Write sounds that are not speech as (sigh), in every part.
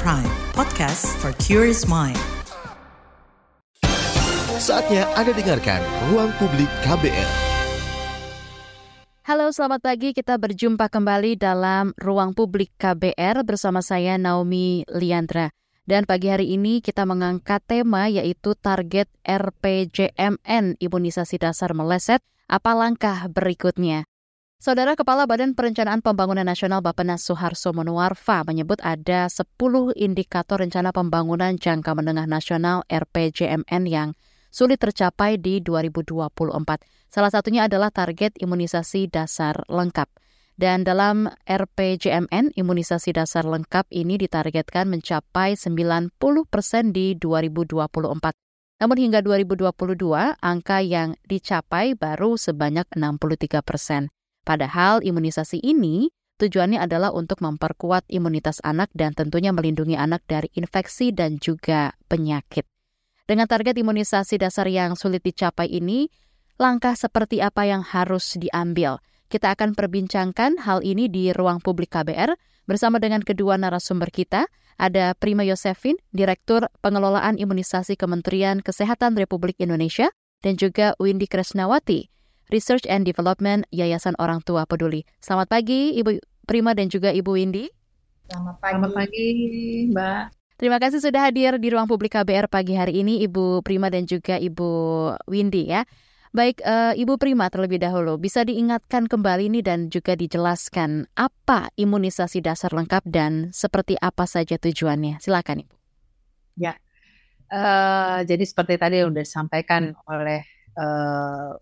Prime, podcast for curious mind. Saatnya Anda dengarkan Ruang Publik KBR. Halo, selamat pagi. Kita berjumpa kembali dalam Ruang Publik KBR bersama saya Naomi Liandra. Dan pagi hari ini kita mengangkat tema yaitu target RPJMN imunisasi dasar meleset, apa langkah berikutnya? Saudara Kepala Badan Perencanaan Pembangunan Nasional Bappenas Suharso Monoarfa menyebut ada 10 indikator rencana pembangunan jangka menengah nasional RPJMN yang sulit tercapai di 2024. Salah satunya adalah target imunisasi dasar lengkap. Dan dalam RPJMN, imunisasi dasar lengkap ini ditargetkan mencapai 90 persen di 2024. Namun hingga 2022, angka yang dicapai baru sebanyak 63 persen. Padahal imunisasi ini tujuannya adalah untuk memperkuat imunitas anak dan tentunya melindungi anak dari infeksi dan juga penyakit. Dengan target imunisasi dasar yang sulit dicapai ini, langkah seperti apa yang harus diambil? Kita akan perbincangkan hal ini di ruang publik KBR bersama dengan kedua narasumber kita. Ada Prima Yosefin, Direktur Pengelolaan Imunisasi Kementerian Kesehatan Republik Indonesia, dan juga Windy Kresnawati, Research and Development Yayasan Orang Tua Peduli. Selamat pagi Ibu Prima dan juga Ibu Windy. Selamat pagi. Selamat pagi, Mbak. Terima kasih sudah hadir di ruang publik KBR pagi hari ini Ibu Prima dan juga Ibu Windy ya. Baik, uh, Ibu Prima terlebih dahulu bisa diingatkan kembali ini dan juga dijelaskan apa imunisasi dasar lengkap dan seperti apa saja tujuannya. Silakan Ibu. Ya, uh, jadi seperti tadi yang sudah disampaikan oleh uh,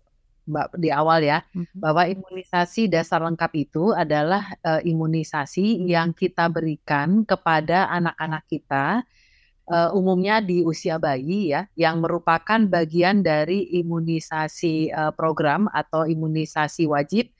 di awal ya mm-hmm. bahwa imunisasi dasar lengkap itu adalah uh, imunisasi yang kita berikan kepada anak-anak kita uh, umumnya di usia bayi ya yang merupakan bagian dari imunisasi uh, program atau imunisasi wajib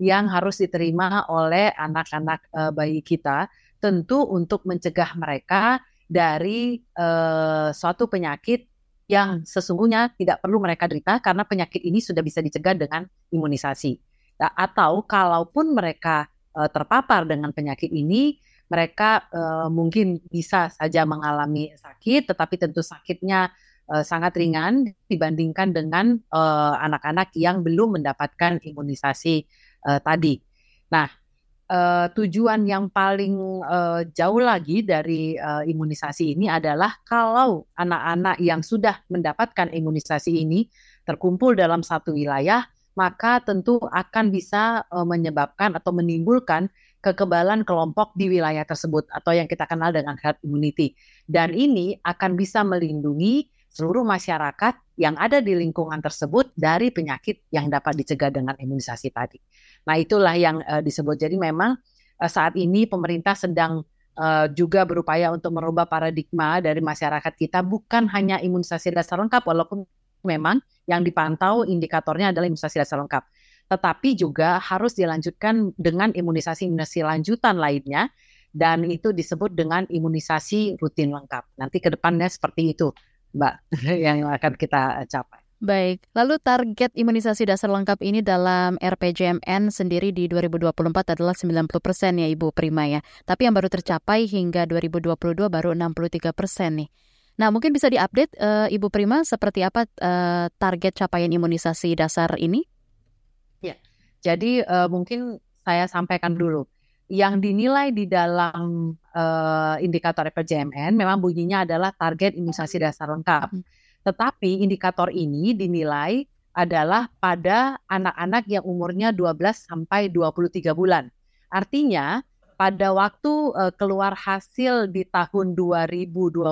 yang harus diterima oleh anak-anak uh, bayi kita tentu untuk mencegah mereka dari uh, suatu penyakit yang sesungguhnya tidak perlu mereka derita karena penyakit ini sudah bisa dicegah dengan imunisasi. Nah, atau kalaupun mereka uh, terpapar dengan penyakit ini, mereka uh, mungkin bisa saja mengalami sakit, tetapi tentu sakitnya uh, sangat ringan dibandingkan dengan anak-anak yang belum mendapatkan imunisasi tadi. Nah, uh, tujuan yang paling uh, jauh lagi dari uh, imunisasi ini adalah kalau anak-anak yang sudah mendapatkan imunisasi ini terkumpul dalam satu wilayah, maka tentu akan bisa uh, menyebabkan atau menimbulkan kekebalan kelompok di wilayah tersebut atau yang kita kenal dengan herd immunity. Dan ini akan bisa melindungi seluruh masyarakat yang ada di lingkungan tersebut dari penyakit yang dapat dicegah dengan imunisasi tadi. Nah, itulah yang uh, disebut. Jadi memang uh, saat ini pemerintah sedang uh, juga berupaya untuk merubah paradigma dari masyarakat kita bukan hanya imunisasi dasar lengkap walaupun memang yang dipantau indikatornya adalah imunisasi dasar lengkap. Tetapi juga harus dilanjutkan dengan imunisasi-imunisasi lanjutan lainnya dan itu disebut dengan imunisasi rutin lengkap. Nanti ke depannya seperti itu. Mbak, (laughs) yang akan kita capai. Baik, lalu target imunisasi dasar lengkap ini dalam RPJMN sendiri di 2024 adalah 90 persen ya Ibu Prima ya. Tapi yang baru tercapai hingga 2022 baru 63 persen nih. Nah mungkin bisa diupdate uh, Ibu Prima seperti apa uh, target capaian imunisasi dasar ini? Ya, jadi uh, mungkin saya sampaikan dulu yang dinilai di dalam uh, indikator RPJMN memang bunyinya adalah target imunisasi dasar lengkap. Hmm. Tetapi indikator ini dinilai adalah pada anak-anak yang umurnya 12 sampai 23 bulan. Artinya pada waktu uh, keluar hasil di tahun 2022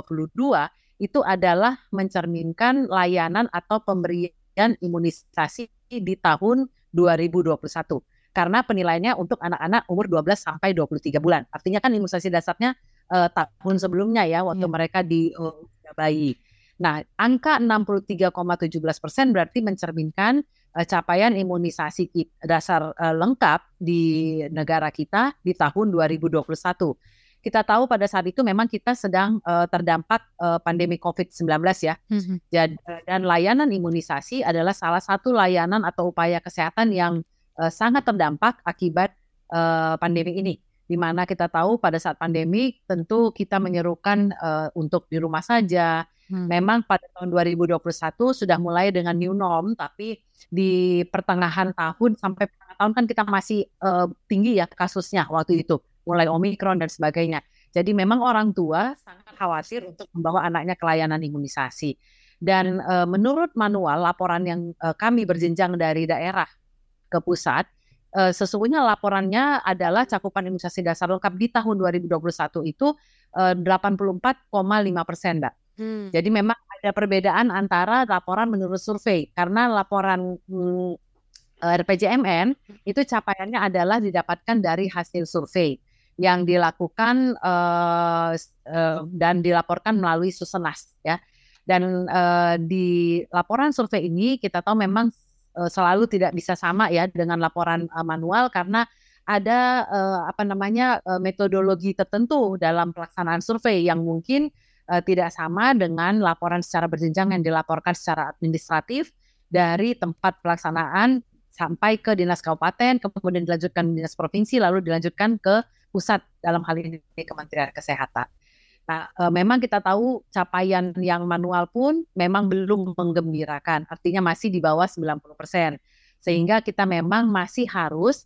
itu adalah mencerminkan layanan atau pemberian imunisasi di tahun 2021 karena penilaiannya untuk anak-anak umur 12 sampai 23 bulan. Artinya kan imunisasi dasarnya uh, tahun sebelumnya ya waktu yeah. mereka di uh, bayi. Nah, angka 63,17 persen berarti mencerminkan uh, capaian imunisasi dasar uh, lengkap di negara kita di tahun 2021. Kita tahu pada saat itu memang kita sedang uh, terdampak uh, pandemi COVID-19 ya. Mm-hmm. Dan layanan imunisasi adalah salah satu layanan atau upaya kesehatan yang uh, sangat terdampak akibat uh, pandemi ini. di mana kita tahu pada saat pandemi tentu kita menyerukan uh, untuk di rumah saja. Hmm. Memang pada tahun 2021 sudah mulai dengan new norm, tapi di pertengahan tahun sampai pertengahan tahun kan kita masih uh, tinggi ya kasusnya waktu itu, mulai omikron dan sebagainya. Jadi memang orang tua sangat khawatir untuk membawa anaknya ke layanan imunisasi. Dan uh, menurut manual laporan yang uh, kami berjenjang dari daerah ke pusat, uh, sesungguhnya laporannya adalah cakupan imunisasi dasar lengkap di tahun 2021 itu uh, 84,5 persen, Mbak. Hmm. Jadi memang ada perbedaan antara laporan menurut survei karena laporan hmm, RPJMN itu capaiannya adalah didapatkan dari hasil survei yang dilakukan uh, uh, dan dilaporkan melalui Susenas ya. Dan uh, di laporan survei ini kita tahu memang uh, selalu tidak bisa sama ya dengan laporan uh, manual karena ada uh, apa namanya uh, metodologi tertentu dalam pelaksanaan survei yang mungkin uh, tidak sama dengan laporan secara berjenjang yang dilaporkan secara administratif dari tempat pelaksanaan sampai ke dinas kabupaten, kemudian dilanjutkan dinas provinsi, lalu dilanjutkan ke pusat dalam hal ini Kementerian Kesehatan. Nah, e, memang kita tahu capaian yang manual pun memang belum menggembirakan, artinya masih di bawah 90%. Sehingga kita memang masih harus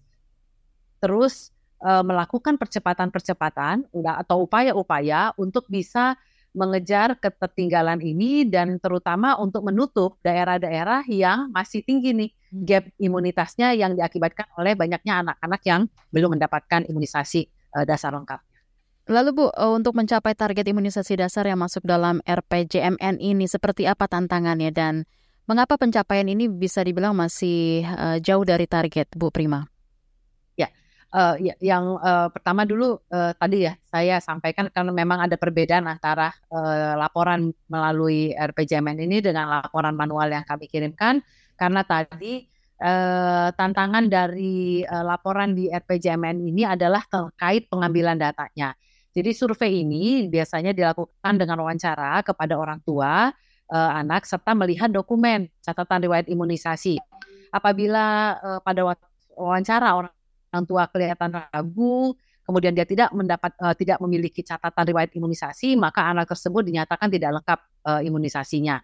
terus e, melakukan percepatan-percepatan atau upaya-upaya untuk bisa mengejar ketertinggalan ini dan terutama untuk menutup daerah-daerah yang masih tinggi nih hmm. gap imunitasnya yang diakibatkan oleh banyaknya anak-anak yang belum mendapatkan imunisasi e, dasar lengkap. Lalu Bu, eh, untuk mencapai target imunisasi dasar yang masuk dalam RPJMN ini seperti apa tantangannya dan mengapa pencapaian ini bisa dibilang masih uh, jauh dari target, Bu Prima? Uh, ya yang uh, pertama dulu uh, tadi ya saya sampaikan karena memang ada perbedaan antara uh, laporan melalui RPJMN ini dengan laporan manual yang kami kirimkan karena tadi uh, tantangan dari uh, laporan di RPJMN ini adalah terkait pengambilan datanya. Jadi survei ini biasanya dilakukan dengan wawancara kepada orang tua uh, anak serta melihat dokumen catatan riwayat imunisasi. Apabila uh, pada wawancara orang, orang tua kelihatan ragu, kemudian dia tidak mendapat uh, tidak memiliki catatan riwayat imunisasi, maka anak tersebut dinyatakan tidak lengkap uh, imunisasinya.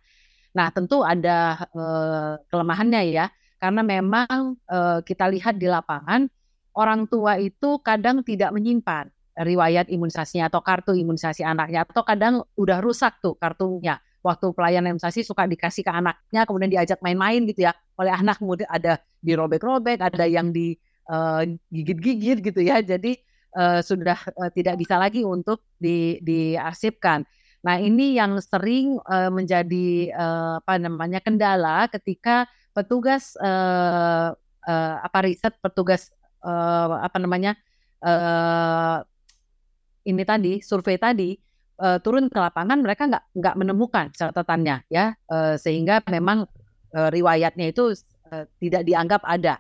Nah, tentu ada uh, kelemahannya ya, karena memang uh, kita lihat di lapangan orang tua itu kadang tidak menyimpan riwayat imunisasinya atau kartu imunisasi anaknya atau kadang udah rusak tuh kartunya waktu pelayanan imunisasi suka dikasih ke anaknya kemudian diajak main-main gitu ya oleh anak kemudian ada dirobek-robek ada yang digigit-gigit uh, gitu ya. Jadi uh, sudah uh, tidak bisa lagi untuk di diarsipkan. Nah ini yang sering uh, menjadi uh, apa namanya kendala ketika petugas uh, uh, apa riset petugas uh, apa namanya uh, ini tadi survei tadi uh, turun ke lapangan mereka nggak nggak menemukan catatannya ya. Uh, sehingga memang uh, riwayatnya itu uh, tidak dianggap ada.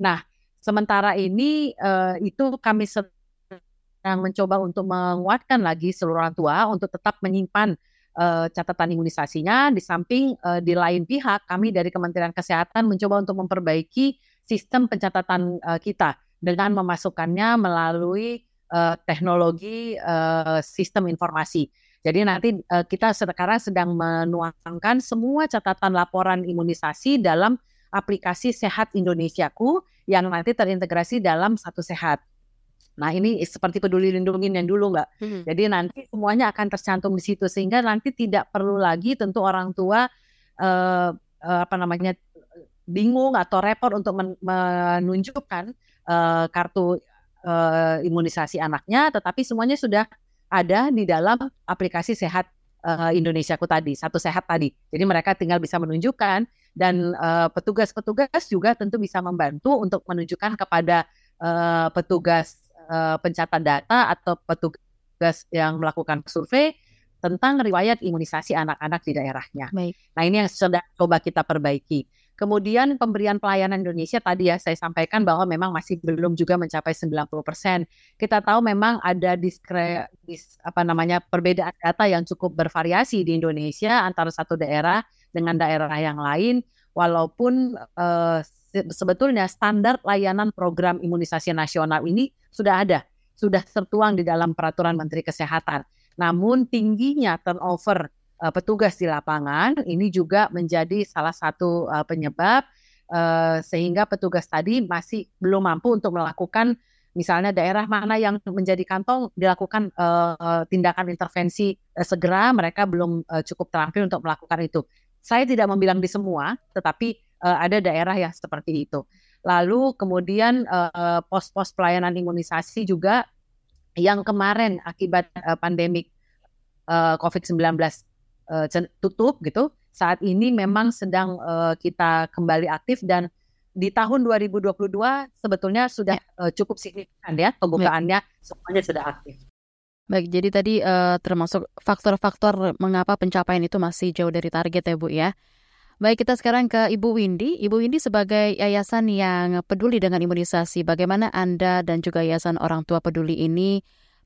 Nah sementara ini uh, itu kami sedang mencoba untuk menguatkan lagi seluruh orang tua untuk tetap menyimpan uh, catatan imunisasinya. Di samping uh, di lain pihak kami dari Kementerian Kesehatan mencoba untuk memperbaiki sistem pencatatan uh, kita dengan memasukkannya melalui uh, teknologi uh, sistem informasi. Jadi nanti uh, kita sekarang sedang menuangkan semua catatan laporan imunisasi dalam aplikasi Sehat Indonesiaku yang nanti terintegrasi dalam satu sehat. Nah ini seperti peduli lindungi yang dulu mbak. Hmm. Jadi nanti semuanya akan tercantum di situ sehingga nanti tidak perlu lagi tentu orang tua uh, uh, apa namanya bingung atau repot untuk men menunjukkan uh, kartu uh, imunisasi anaknya, tetapi semuanya sudah ada di dalam aplikasi sehat uh, Indonesiaku tadi, satu sehat tadi. Jadi mereka tinggal bisa menunjukkan dan petugas-petugas uh, juga tentu bisa membantu untuk menunjukkan kepada uh, petugas uh, pencatat data atau petugas yang melakukan survei tentang riwayat imunisasi anak-anak di daerahnya. Baik. Nah ini yang sedang coba kita perbaiki. Kemudian pemberian pelayanan Indonesia tadi ya saya sampaikan bahwa memang masih belum juga mencapai 90%. Kita tahu memang ada diskre, dis, apa namanya perbedaan data yang cukup bervariasi di Indonesia antara satu daerah dengan daerah yang lain walaupun uh, sebetulnya standar layanan program imunisasi nasional ini sudah ada sudah tertuang di dalam peraturan Menteri Kesehatan. Namun tingginya turnover uh, petugas di lapangan ini juga menjadi salah satu uh, penyebab uh, sehingga petugas tadi masih belum mampu untuk melakukan misalnya daerah mana yang menjadi kantong dilakukan uh, tindakan intervensi uh, segera mereka belum uh, cukup terampil untuk melakukan itu. Saya tidak membilang di semua, tetapi uh, ada daerah yang seperti itu. Lalu kemudian pos-pos uh, pelayanan imunisasi juga yang kemarin akibat uh, pandemik uh, COVID-19 uh, tutup gitu, saat ini memang sedang uh, kita kembali aktif dan di tahun 2022 sebetulnya sudah uh, cukup signifikan ya pembukaannya ya. semuanya sudah aktif. Baik, jadi tadi uh, termasuk faktor-faktor mengapa pencapaian itu masih jauh dari target ya Bu ya. Baik, kita sekarang ke Ibu Windy. Ibu Windy sebagai yayasan yang peduli dengan imunisasi, bagaimana Anda dan juga Yayasan Orang Tua Peduli ini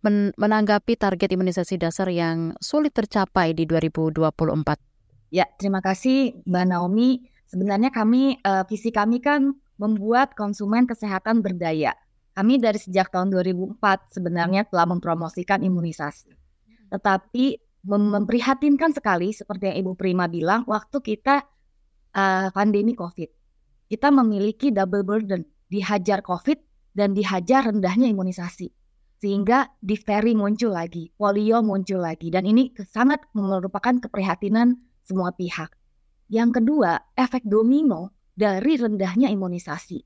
men menanggapi target imunisasi dasar yang sulit tercapai di 2024? Ya, terima kasih Mbak Naomi. Sebenarnya kami, uh, visi kami kan membuat konsumen kesehatan berdaya. Kami dari sejak tahun 2004 sebenarnya telah mempromosikan imunisasi. Tetapi memprihatinkan sekali seperti yang Ibu Prima bilang waktu kita uh, pandemi COVID. Kita memiliki double burden, dihajar COVID dan dihajar rendahnya imunisasi. Sehingga difteri muncul lagi, polio muncul lagi. Dan ini sangat merupakan keprihatinan semua pihak. Yang kedua, efek domino dari rendahnya imunisasi.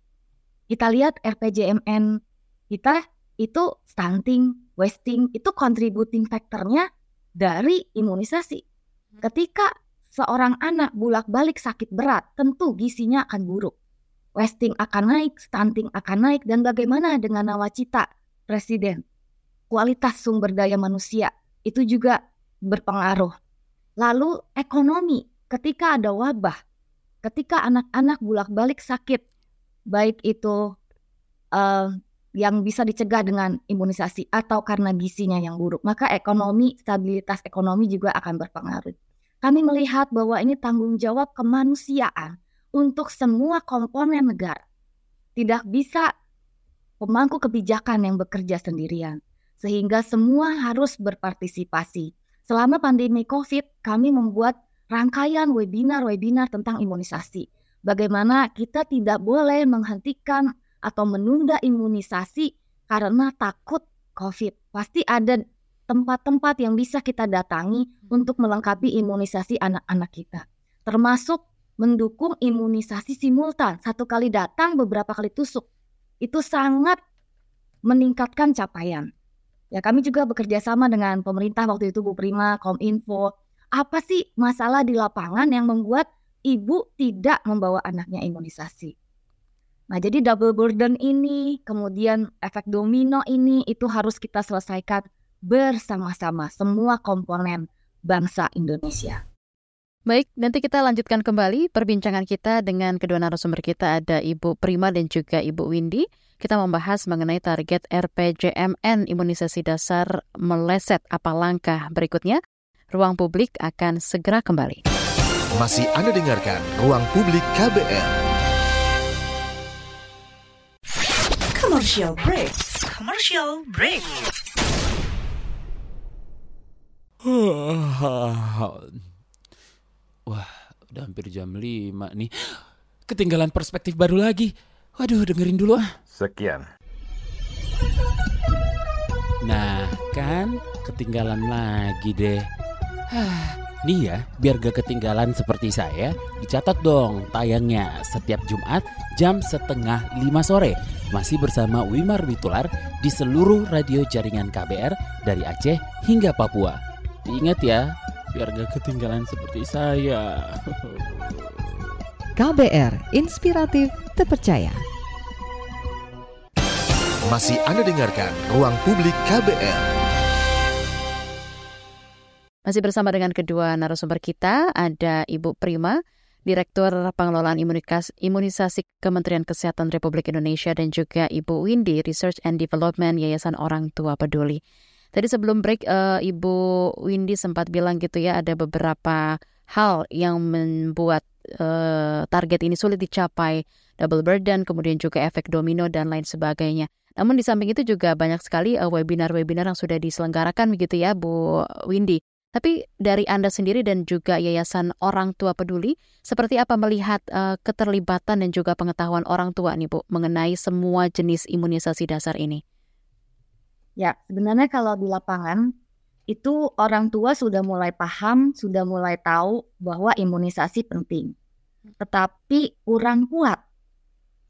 Kita lihat RPJMN kita itu stunting, wasting, itu contributing factornya dari imunisasi. Ketika seorang anak bulak-balik sakit berat, tentu gisinya akan buruk. Wasting akan naik, stunting akan naik, dan bagaimana dengan nawacita presiden? Kualitas sumber daya manusia itu juga berpengaruh. Lalu ekonomi, ketika ada wabah, ketika anak-anak bulak-balik sakit, baik itu uh, yang bisa dicegah dengan imunisasi atau karena gisinya yang buruk, maka ekonomi, stabilitas ekonomi juga akan berpengaruh. Kami melihat bahwa ini tanggung jawab kemanusiaan untuk semua komponen negara. Tidak bisa pemangku kebijakan yang bekerja sendirian, sehingga semua harus berpartisipasi. Selama pandemi COVID, kami membuat rangkaian webinar-webinar tentang imunisasi. Bagaimana kita tidak boleh menghentikan atau menunda imunisasi karena takut COVID. Pasti ada tempat-tempat yang bisa kita datangi untuk melengkapi imunisasi anak-anak kita. Termasuk mendukung imunisasi simultan. Satu kali datang, beberapa kali tusuk. Itu sangat meningkatkan capaian. Ya kami juga bekerja sama dengan pemerintah waktu itu Bu Prima, Kominfo. Apa sih masalah di lapangan yang membuat ibu tidak membawa anaknya imunisasi? Nah, jadi double burden ini, kemudian efek domino ini itu harus kita selesaikan bersama-sama semua komponen bangsa Indonesia. Baik, nanti kita lanjutkan kembali perbincangan kita dengan kedua narasumber kita ada Ibu Prima dan juga Ibu Windy. Kita membahas mengenai target RPJMN imunisasi dasar meleset apa langkah berikutnya. Ruang publik akan segera kembali. Masih Anda dengarkan Ruang Publik KBR. Commercial break. Commercial break. (sighs) Wah, udah hampir jam 5 nih. Ketinggalan perspektif baru lagi. Waduh, dengerin dulu ah. Sekian. Nah, kan ketinggalan lagi deh. Nih ya, biar gak ketinggalan seperti saya, dicatat dong tayangnya setiap Jumat jam setengah lima sore. Masih bersama Wimar Witular di seluruh radio jaringan KBR dari Aceh hingga Papua. Ingat ya, biar gak ketinggalan seperti saya. (laughs) KBR, inspiratif, terpercaya. Masih Anda dengarkan Ruang Publik KBR. Masih bersama dengan kedua narasumber kita, ada Ibu Prima, Direktur Pengelolaan Imunisasi Kementerian Kesehatan Republik Indonesia, dan juga Ibu Windy, Research and Development Yayasan Orang Tua Peduli. Tadi sebelum break uh, Ibu Windy sempat bilang gitu ya ada beberapa hal yang membuat uh, target ini sulit dicapai, double burden, kemudian juga efek domino dan lain sebagainya. Namun di samping itu juga banyak sekali webinar webinar-webinar yang sudah diselenggarakan begitu ya Bu Windy. Tapi dari Anda sendiri dan juga Yayasan Orang Tua Peduli, seperti apa melihat uh, keterlibatan dan juga pengetahuan orang tua nih Bu mengenai semua jenis imunisasi dasar ini? Ya, sebenarnya kalau di lapangan itu orang tua sudah mulai paham, sudah mulai tahu bahwa imunisasi penting. Tetapi kurang kuat.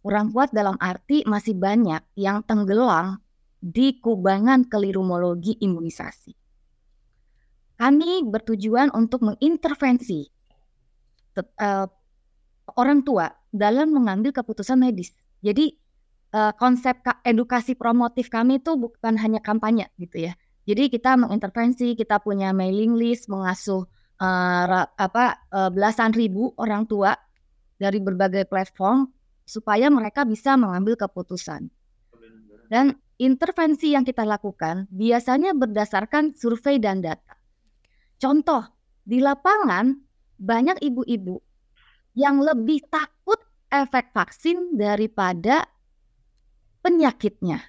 Kurang kuat dalam arti masih banyak yang tenggelam di kubangan kelirumologi imunisasi kami bertujuan untuk mengintervensi uh, orang tua dalam mengambil keputusan medis. Jadi uh, konsep edukasi promotif kami itu bukan hanya kampanye gitu ya. Jadi kita mengintervensi, kita punya mailing list, mengasuh uh, apa uh, belasan ribu orang tua dari berbagai platform supaya mereka bisa mengambil keputusan. Dan intervensi yang kita lakukan biasanya berdasarkan survei dan data. Contoh, di lapangan banyak ibu-ibu yang lebih takut efek vaksin daripada penyakitnya.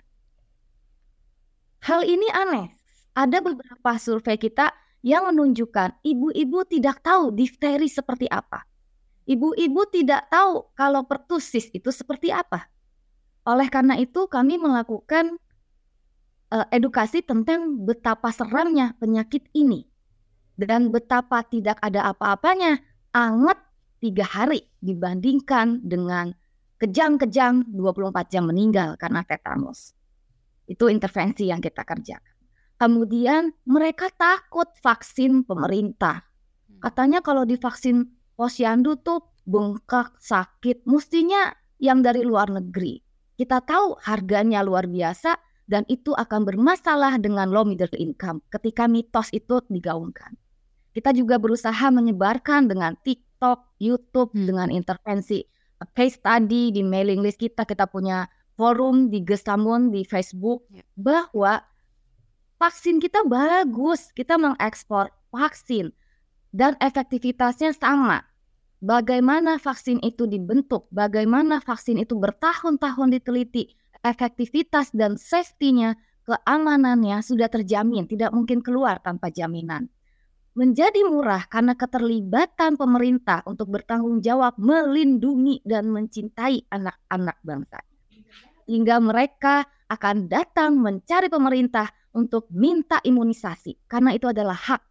Hal ini aneh. Ada beberapa survei kita yang menunjukkan ibu-ibu tidak tahu difteri seperti apa. Ibu-ibu tidak tahu kalau pertusis itu seperti apa. Oleh karena itu kami melakukan uh, edukasi tentang betapa seramnya penyakit ini dan betapa tidak ada apa-apanya anget tiga hari dibandingkan dengan kejang-kejang 24 jam meninggal karena tetanus. Itu intervensi yang kita kerjakan. Kemudian mereka takut vaksin pemerintah. Katanya kalau divaksin posyandu tuh bengkak, sakit. Mestinya yang dari luar negeri. Kita tahu harganya luar biasa dan itu akan bermasalah dengan low middle income ketika mitos itu digaungkan. Kita juga berusaha menyebarkan dengan TikTok, YouTube, hmm. dengan intervensi case study di mailing list kita, kita punya forum di Gestamun di Facebook ya. bahwa vaksin kita bagus, kita mengekspor vaksin dan efektivitasnya sama. Bagaimana vaksin itu dibentuk, bagaimana vaksin itu bertahun-tahun diteliti, efektivitas dan safety-nya, keamanannya sudah terjamin, tidak mungkin keluar tanpa jaminan menjadi murah karena keterlibatan pemerintah untuk bertanggung jawab melindungi dan mencintai anak-anak bangsa. Hingga mereka akan datang mencari pemerintah untuk minta imunisasi karena itu adalah hak.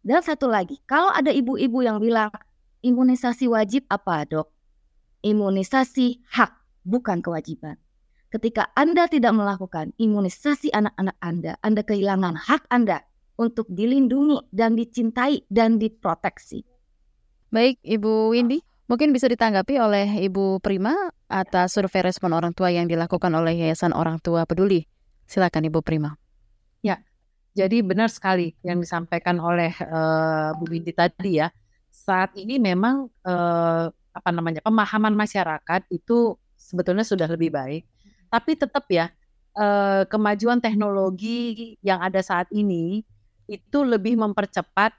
Dan satu lagi, kalau ada ibu-ibu yang bilang imunisasi wajib apa dok? Imunisasi hak, bukan kewajiban. Ketika Anda tidak melakukan imunisasi anak-anak Anda, Anda kehilangan hak Anda untuk dilindungi dan dicintai dan diproteksi. Baik, Ibu Windy, mungkin bisa ditanggapi oleh Ibu Prima atas survei respon orang tua yang dilakukan oleh Yayasan Orang Tua Peduli. Silakan Ibu Prima. Ya, jadi benar sekali yang disampaikan oleh uh, Bu Windy tadi ya. Saat ini memang uh, apa namanya pemahaman masyarakat itu sebetulnya sudah lebih baik, tapi tetap ya uh, kemajuan teknologi yang ada saat ini itu lebih mempercepat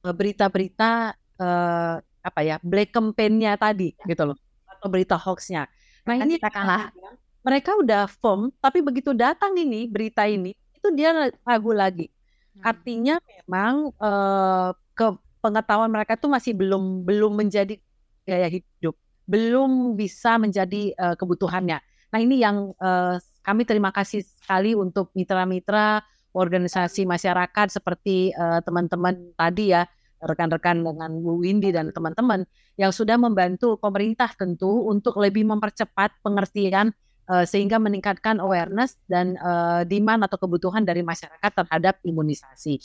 berita-berita uh, apa ya black campaign-nya tadi ya. gitu loh atau berita hoax-nya. Nah ini katakanlah mereka udah firm tapi begitu datang ini berita ini itu dia ragu lagi. Hmm. Artinya memang uh, ke pengetahuan mereka tuh masih belum belum menjadi gaya hidup, belum bisa menjadi uh, kebutuhannya. Nah ini yang uh, kami terima kasih sekali untuk mitra-mitra organisasi masyarakat seperti uh, teman-teman tadi ya rekan-rekan dengan Bu Windy dan teman-teman yang sudah membantu pemerintah tentu untuk lebih mempercepat pengertian uh, sehingga meningkatkan awareness dan uh, demand atau kebutuhan dari masyarakat terhadap imunisasi.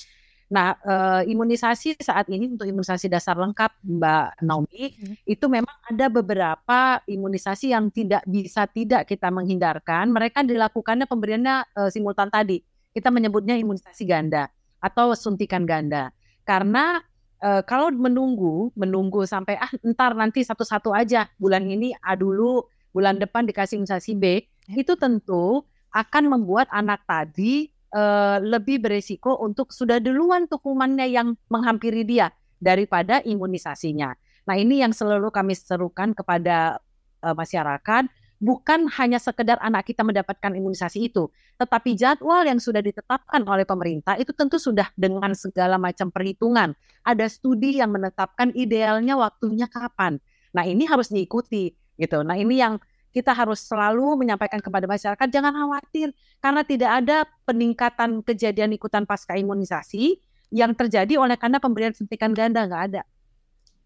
Nah, uh, imunisasi saat ini untuk imunisasi dasar lengkap Mbak Naomi hmm. itu memang ada beberapa imunisasi yang tidak bisa tidak kita menghindarkan. Mereka dilakukannya pemberiannya uh, simultan tadi kita menyebutnya imunisasi ganda atau suntikan ganda. Karena e, kalau menunggu, menunggu sampai ah entar nanti satu-satu aja bulan ini A dulu, bulan depan dikasih imunisasi B, itu tentu akan membuat anak tadi e, lebih beresiko untuk sudah duluan tuh kumannya yang menghampiri dia daripada imunisasinya. Nah ini yang selalu kami serukan kepada e, masyarakat bukan hanya sekedar anak kita mendapatkan imunisasi itu, tetapi jadwal yang sudah ditetapkan oleh pemerintah itu tentu sudah dengan segala macam perhitungan. Ada studi yang menetapkan idealnya waktunya kapan. Nah, ini harus diikuti gitu. Nah, ini yang kita harus selalu menyampaikan kepada masyarakat jangan khawatir karena tidak ada peningkatan kejadian ikutan pasca imunisasi yang terjadi oleh karena pemberian suntikan ganda nggak ada.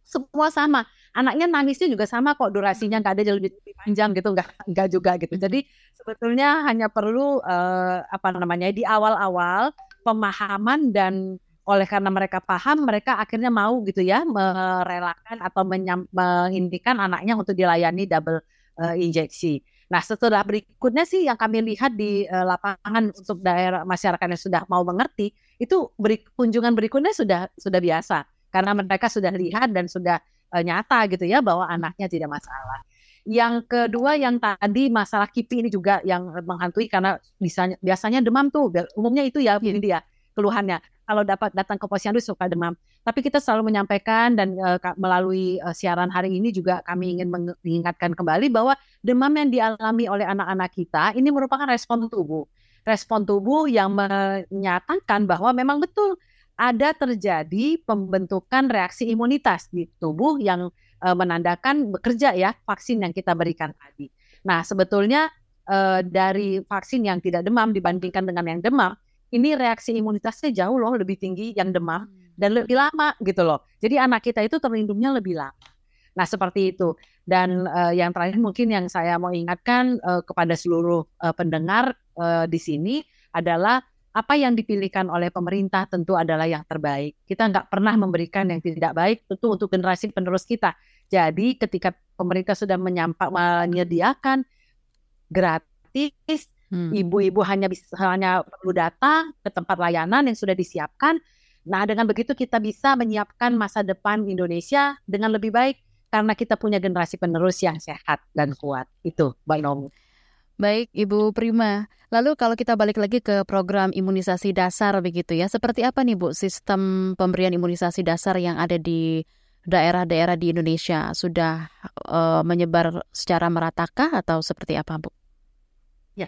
Semua sama anaknya nangisnya juga sama kok durasinya nggak ada lebih, lebih panjang gitu nggak nggak juga gitu jadi sebetulnya hanya perlu uh, apa namanya di awal-awal pemahaman dan oleh karena mereka paham mereka akhirnya mau gitu ya merelakan atau mengindikan anaknya untuk dilayani double uh, injeksi. Nah, setelah berikutnya sih yang kami lihat di uh, lapangan untuk daerah masyarakat yang sudah mau mengerti, itu beri, kunjungan berikutnya sudah sudah biasa karena mereka sudah lihat dan sudah uh, nyata gitu ya bahwa anaknya tidak masalah. Yang kedua yang tadi masalah kipi ini juga yang menghantui karena biasanya biasanya demam tuh umumnya itu ya ini dia keluhannya. Kalau dapat datang ke posyandu suka demam. Tapi kita selalu menyampaikan dan uh, melalui uh, siaran hari ini juga kami ingin mengingatkan kembali bahwa demam yang dialami oleh anak-anak kita ini merupakan respon tubuh. Respon tubuh yang menyatakan bahwa memang betul ada terjadi pembentukan reaksi imunitas di tubuh yang uh, menandakan bekerja ya vaksin yang kita berikan tadi. Nah, sebetulnya uh, dari vaksin yang tidak demam dibandingkan dengan yang demam, ini reaksi imunitasnya jauh loh lebih tinggi yang demam dan lebih lama gitu loh. Jadi anak kita itu terlindungnya lebih lama. Nah, seperti itu. Dan uh, yang terakhir mungkin yang saya mau ingatkan uh, kepada seluruh uh, pendengar uh, di sini adalah apa yang dipilihkan oleh pemerintah tentu adalah yang terbaik. Kita nggak pernah memberikan yang tidak baik tentu untuk generasi penerus kita. Jadi ketika pemerintah sudah menyampak menyediakan gratis, hmm. ibu-ibu hanya bisa hanya perlu datang ke tempat layanan yang sudah disiapkan. Nah dengan begitu kita bisa menyiapkan masa depan Indonesia dengan lebih baik karena kita punya generasi penerus yang sehat dan kuat. Itu, Mbak Nomi. Baik, Ibu Prima. Lalu kalau kita balik lagi ke program imunisasi dasar begitu ya, seperti apa nih Bu sistem pemberian imunisasi dasar yang ada di daerah-daerah di Indonesia sudah uh, menyebar secara meratakah atau seperti apa Bu? Ya,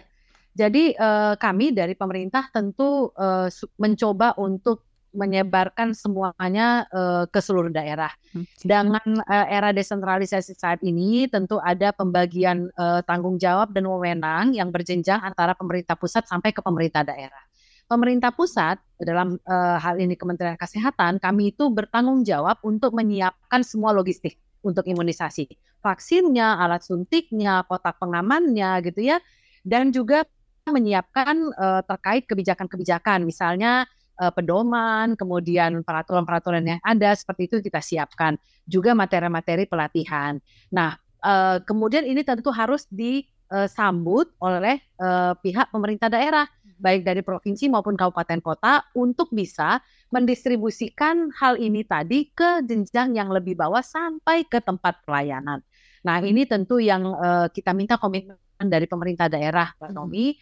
jadi uh, kami dari pemerintah tentu uh, mencoba untuk menyebarkan semuanya uh, ke seluruh daerah. Hmm. Dengan uh, era desentralisasi saat ini tentu ada pembagian uh, tanggung jawab dan wewenang yang berjenjang antara pemerintah pusat sampai ke pemerintah daerah. Pemerintah pusat dalam uh, hal ini Kementerian Kesehatan kami itu bertanggung jawab untuk menyiapkan semua logistik untuk imunisasi, vaksinnya, alat suntiknya, kotak pengamannya gitu ya, dan juga menyiapkan uh, terkait kebijakan-kebijakan misalnya uh, pedoman, kemudian peraturan-peraturan yang ada seperti itu kita siapkan. Juga materi-materi pelatihan. Nah, uh, kemudian ini tentu harus disambut oleh uh, pihak pemerintah daerah, baik dari provinsi maupun kabupaten kota untuk bisa mendistribusikan hal ini tadi ke jenjang yang lebih bawah sampai ke tempat pelayanan. Nah, ini tentu yang kita minta komitmen dari pemerintah daerah, Pak Nomi.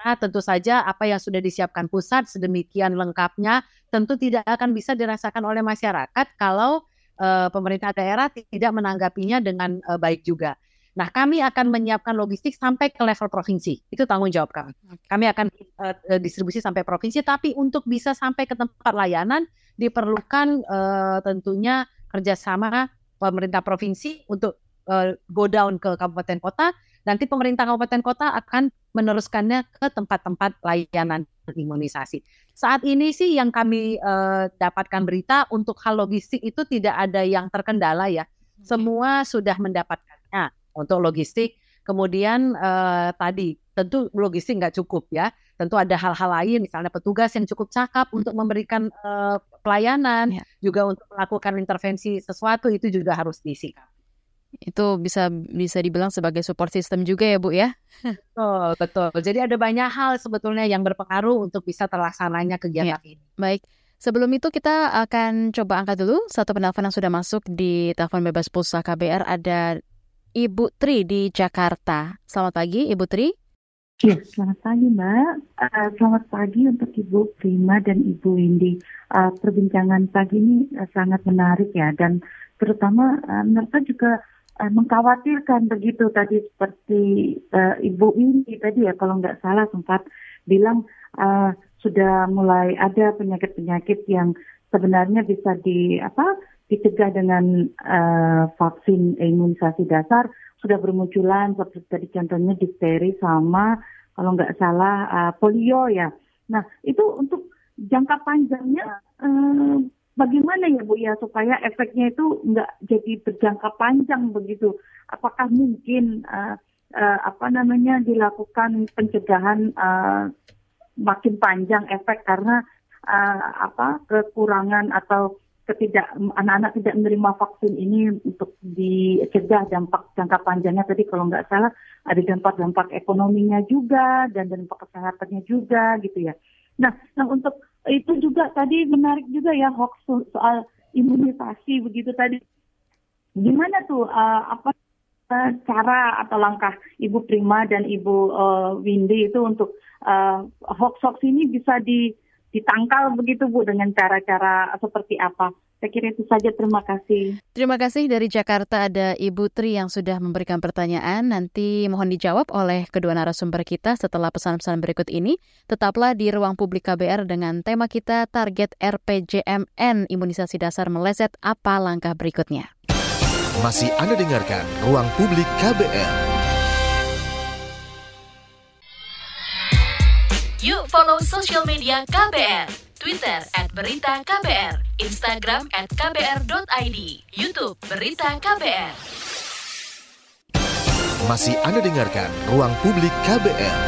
Karena tentu saja apa yang sudah disiapkan pusat sedemikian lengkapnya tentu tidak akan bisa dirasakan oleh masyarakat kalau uh, pemerintah daerah tidak menanggapinya dengan uh, baik juga. Nah, kami akan menyiapkan logistik sampai ke level provinsi. Itu tanggung jawab kami. Kami akan uh, distribusi sampai provinsi, tapi untuk bisa sampai ke tempat layanan diperlukan uh, tentunya kerjasama pemerintah provinsi untuk uh, go down ke kabupaten kota nanti pemerintah kabupaten kota akan meneruskannya ke tempat-tempat layanan imunisasi. Saat ini sih yang kami uh, dapatkan berita untuk hal logistik itu tidak ada yang terkendala ya. Semua sudah mendapatkannya untuk logistik. Kemudian uh, tadi tentu logistik nggak cukup ya. Tentu ada hal-hal lain, misalnya petugas yang cukup cakap untuk memberikan uh, pelayanan, ya. juga untuk melakukan intervensi sesuatu itu juga harus disikapi. Itu bisa bisa dibilang sebagai support system juga ya Bu ya? Betul, betul. Jadi ada banyak hal sebetulnya yang berpengaruh untuk bisa terlaksananya kegiatan ya. ini. Baik. Sebelum itu kita akan coba angkat dulu satu penelpon yang sudah masuk di telepon bebas pulsa KBR ada Ibu Tri di Jakarta. Selamat pagi Ibu Tri. Ya, selamat pagi Mbak. Uh, selamat pagi untuk Ibu Prima dan Ibu Windy. Uh, perbincangan pagi ini uh, sangat menarik ya dan terutama uh, mereka juga uh, mengkhawatirkan begitu tadi seperti uh, Ibu ini tadi ya kalau nggak salah sempat bilang uh, sudah mulai ada penyakit-penyakit yang sebenarnya bisa di apa dicegah dengan uh, vaksin imunisasi dasar sudah bermunculan seperti tadi contohnya difteri sama kalau nggak salah uh, polio ya. Nah itu untuk jangka panjangnya uh, bagaimana ya Bu ya supaya efeknya itu nggak jadi berjangka panjang begitu? Apakah mungkin uh, uh, apa namanya dilakukan pencegahan uh, makin panjang efek karena uh, apa kekurangan atau ketidak anak-anak tidak menerima vaksin ini untuk dicegah dampak jangka panjangnya tadi kalau nggak salah ada dampak-dampak ekonominya juga dan dampak kesehatannya juga gitu ya. Nah, nah untuk itu juga tadi menarik juga ya hoax soal imunisasi begitu tadi. Gimana tuh uh, apa uh, cara atau langkah Ibu Prima dan Ibu uh, Windy itu untuk uh, hoax-hoax ini bisa di ditangkal begitu Bu dengan cara-cara seperti apa. Saya kira itu saja. Terima kasih. Terima kasih dari Jakarta ada Ibu Tri yang sudah memberikan pertanyaan. Nanti mohon dijawab oleh kedua narasumber kita setelah pesan-pesan berikut ini. Tetaplah di ruang publik KBR dengan tema kita target RPJMN imunisasi dasar meleset apa langkah berikutnya. Masih Anda dengarkan ruang publik KBR. Yuk follow social media KBR. Twitter at Berita KBR, Instagram at KBR.id, Youtube Berita KBR. Masih Anda dengarkan Ruang Publik KBR.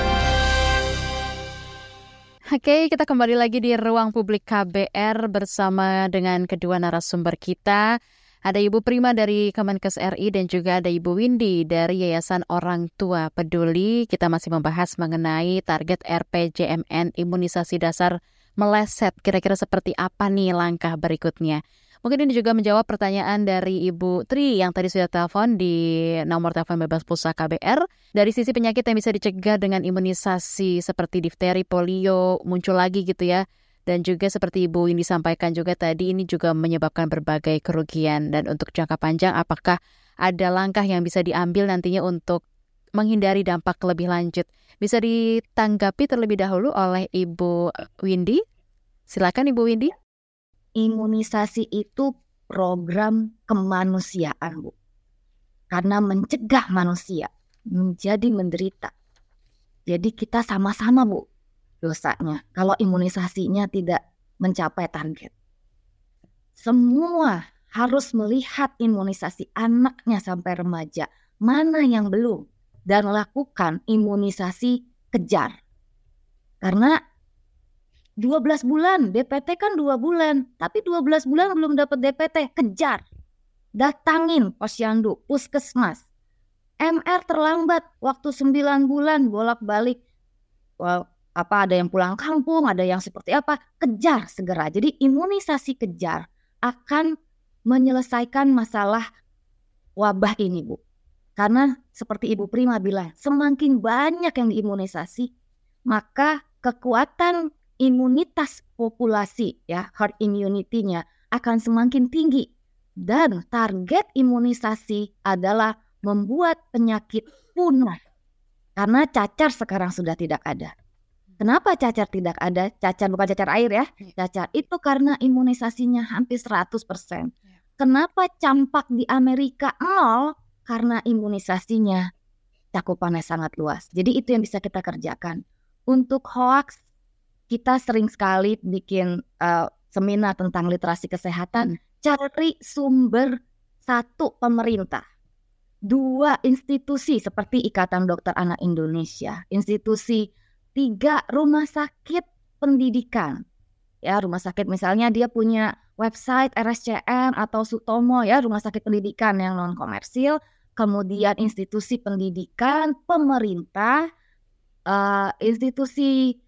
Oke, kita kembali lagi di Ruang Publik KBR bersama dengan kedua narasumber kita. Ada Ibu Prima dari Kemenkes RI dan juga ada Ibu Windy dari Yayasan Orang Tua Peduli. Kita masih membahas mengenai target RPJMN imunisasi dasar meleset. Kira-kira seperti apa nih langkah berikutnya? Mungkin ini juga menjawab pertanyaan dari Ibu Tri yang tadi sudah telepon di nomor telepon bebas pulsa KBR. Dari sisi penyakit yang bisa dicegah dengan imunisasi seperti difteri, polio, muncul lagi gitu ya. Dan juga seperti Ibu ini sampaikan juga tadi ini juga menyebabkan berbagai kerugian dan untuk jangka panjang apakah ada langkah yang bisa diambil nantinya untuk menghindari dampak lebih lanjut. Bisa ditanggapi terlebih dahulu oleh Ibu Windy. Silakan Ibu Windy. Imunisasi itu program kemanusiaan, Bu. Karena mencegah manusia menjadi menderita. Jadi kita sama-sama, Bu, dosanya kalau imunisasinya tidak mencapai target. Semua harus melihat imunisasi anaknya sampai remaja, mana yang belum, dan lakukan imunisasi kejar. Karena 12 bulan, DPT kan 2 bulan, tapi 12 bulan belum dapat DPT, kejar. Datangin posyandu, puskesmas. MR terlambat, waktu 9 bulan bolak-balik. Well, apa ada yang pulang kampung, ada yang seperti apa, kejar segera. Jadi imunisasi kejar akan menyelesaikan masalah wabah ini, Bu. Karena seperti Ibu Prima bilang, semakin banyak yang diimunisasi, maka kekuatan imunitas populasi ya, herd immunity-nya akan semakin tinggi. Dan target imunisasi adalah membuat penyakit punah. Karena cacar sekarang sudah tidak ada. Kenapa cacar tidak ada? Cacar bukan cacar air ya. Iya. Cacar itu karena imunisasinya hampir 100%. Iya. Kenapa campak di Amerika nol? Karena imunisasinya cakupannya sangat luas. Jadi itu yang bisa kita kerjakan. Untuk hoax, kita sering sekali bikin uh, seminar tentang literasi kesehatan. Cari sumber satu pemerintah, dua institusi seperti Ikatan Dokter Anak Indonesia, institusi tiga rumah sakit pendidikan. Ya, rumah sakit misalnya dia punya website RSCM atau Sutomo ya, rumah sakit pendidikan yang non komersil, kemudian institusi pendidikan, pemerintah, uh, institusi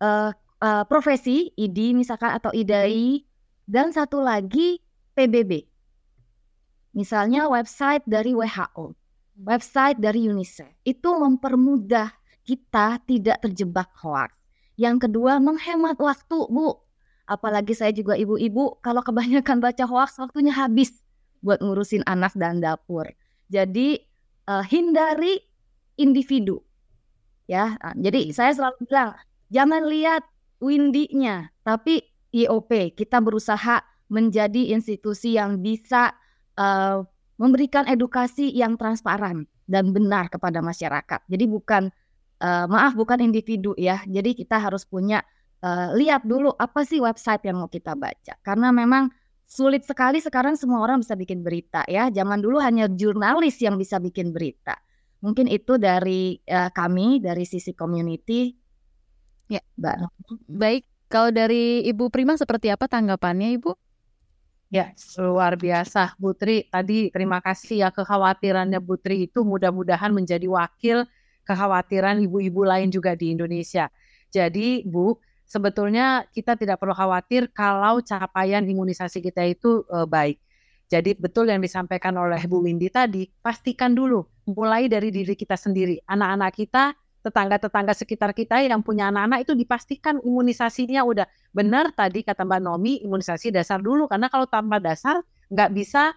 uh, uh, profesi ID misalkan atau IDAI dan satu lagi PBB. Misalnya website dari WHO, website dari UNICEF. Itu mempermudah kita tidak terjebak hoax. Yang kedua, menghemat waktu, Bu. Apalagi saya juga ibu-ibu, kalau kebanyakan baca hoax, waktunya habis buat ngurusin anak dan dapur. Jadi uh, hindari individu. Ya, nah, jadi saya selalu bilang jangan lihat windinya, tapi IOP. Kita berusaha menjadi institusi yang bisa uh, memberikan edukasi yang transparan dan benar kepada masyarakat. Jadi bukan uh, maaf bukan individu ya. Jadi kita harus punya uh, lihat dulu apa sih website yang mau kita baca. Karena memang sulit sekali sekarang semua orang bisa bikin berita ya. Zaman dulu hanya jurnalis yang bisa bikin berita. Mungkin itu dari uh, kami dari sisi community. Ya, Mbak. Baik, kalau dari Ibu Prima seperti apa tanggapannya Ibu? Ya, luar biasa Putri. Tadi terima kasih ya kekhawatirannya Putri itu mudah-mudahan menjadi wakil kekhawatiran ibu-ibu lain juga di Indonesia. Jadi, Bu, sebetulnya kita tidak perlu khawatir kalau capaian imunisasi kita itu uh, baik. Jadi betul yang disampaikan oleh Bu Windy tadi, pastikan dulu mulai dari diri kita sendiri, anak-anak kita, tetangga-tetangga sekitar kita yang punya anak-anak itu dipastikan imunisasinya udah benar tadi kata Mbak Nomi imunisasi dasar dulu karena kalau tanpa dasar nggak bisa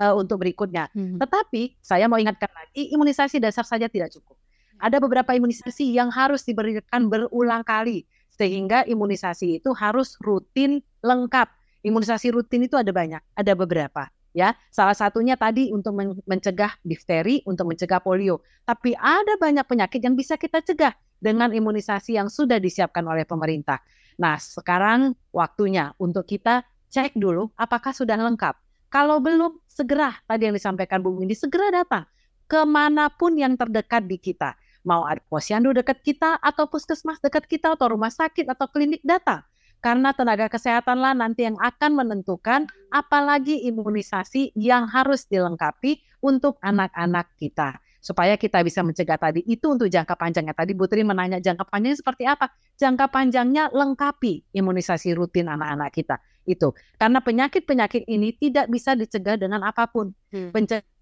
uh, untuk berikutnya. Hmm. Tetapi saya mau ingatkan lagi imunisasi dasar saja tidak cukup ada beberapa imunisasi yang harus diberikan berulang kali sehingga imunisasi itu harus rutin lengkap. Imunisasi rutin itu ada banyak, ada beberapa ya. Salah satunya tadi untuk mencegah difteri, untuk mencegah polio. Tapi ada banyak penyakit yang bisa kita cegah dengan imunisasi yang sudah disiapkan oleh pemerintah. Nah, sekarang waktunya untuk kita cek dulu apakah sudah lengkap. Kalau belum, segera tadi yang disampaikan Bu Windy, segera datang ke mana pun yang terdekat di kita mau ada posyandu dekat kita atau puskesmas dekat kita atau rumah sakit atau klinik data. Karena tenaga kesehatan lah nanti yang akan menentukan apalagi imunisasi yang harus dilengkapi untuk anak-anak kita. Supaya kita bisa mencegah tadi itu untuk jangka panjangnya. Tadi Butri menanya jangka panjangnya seperti apa? Jangka panjangnya lengkapi imunisasi rutin anak-anak kita. Itu. Karena penyakit-penyakit ini tidak bisa dicegah dengan apa pun. Hmm pencegahan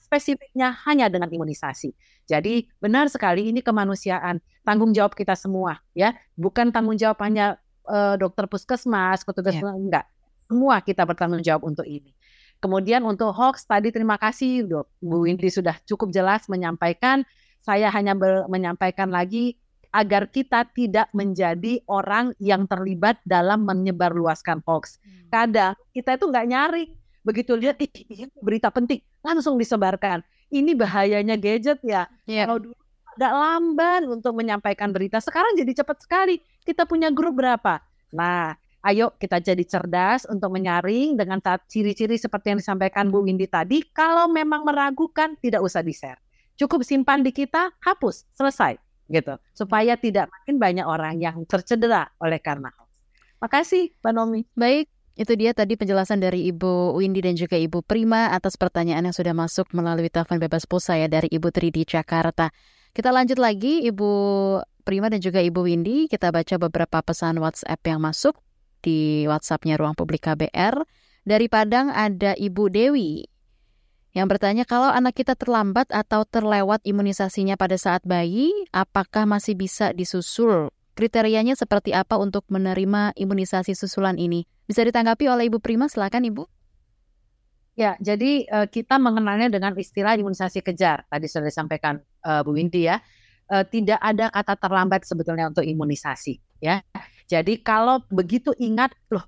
spesifiknya hanya dengan imunisasi. Jadi benar sekali ini kemanusiaan, tanggung jawab kita semua ya, bukan tanggung jawab hanya uh, dokter puskesmas, petugas yeah. enggak. Semua kita bertanggung jawab untuk ini. Kemudian untuk hoax tadi terima kasih Dok. Bu Windy sudah cukup jelas menyampaikan. Saya hanya menyampaikan lagi agar kita tidak menjadi orang yang terlibat dalam menyebarluaskan hoax. Hmm. Kadang kita itu nggak nyari begitu lihat ini berita penting langsung disebarkan. Ini bahayanya gadget ya. Yeah. Kalau dulu agak lamban untuk menyampaikan berita, sekarang jadi cepat sekali. Kita punya grup berapa? Nah, ayo kita jadi cerdas untuk menyaring dengan ciri-ciri seperti yang disampaikan Bu Windy tadi. Kalau memang meragukan, tidak usah di-share. Cukup simpan di kita, hapus, selesai gitu. Supaya tidak makin banyak orang yang tercedera oleh karena. Makasih, Mbak Nomi. Baik, itu dia tadi penjelasan dari Ibu Windy dan juga Ibu Prima atas pertanyaan yang sudah masuk melalui telepon bebas pulsa ya dari Ibu Tri di Jakarta. Kita lanjut lagi Ibu Prima dan juga Ibu Windy. Kita baca beberapa pesan WhatsApp yang masuk di WhatsAppnya Ruang Publik KBR. Dari Padang ada Ibu Dewi yang bertanya kalau anak kita terlambat atau terlewat imunisasinya pada saat bayi, apakah masih bisa disusul Kriterianya seperti apa untuk menerima imunisasi susulan ini? Bisa ditanggapi oleh Ibu Prima, silakan Ibu. Ya, jadi uh, kita mengenalnya dengan istilah imunisasi kejar. Tadi sudah disampaikan uh, Bu Windy ya. Uh, tidak ada kata terlambat sebetulnya untuk imunisasi ya. Jadi kalau begitu ingat, loh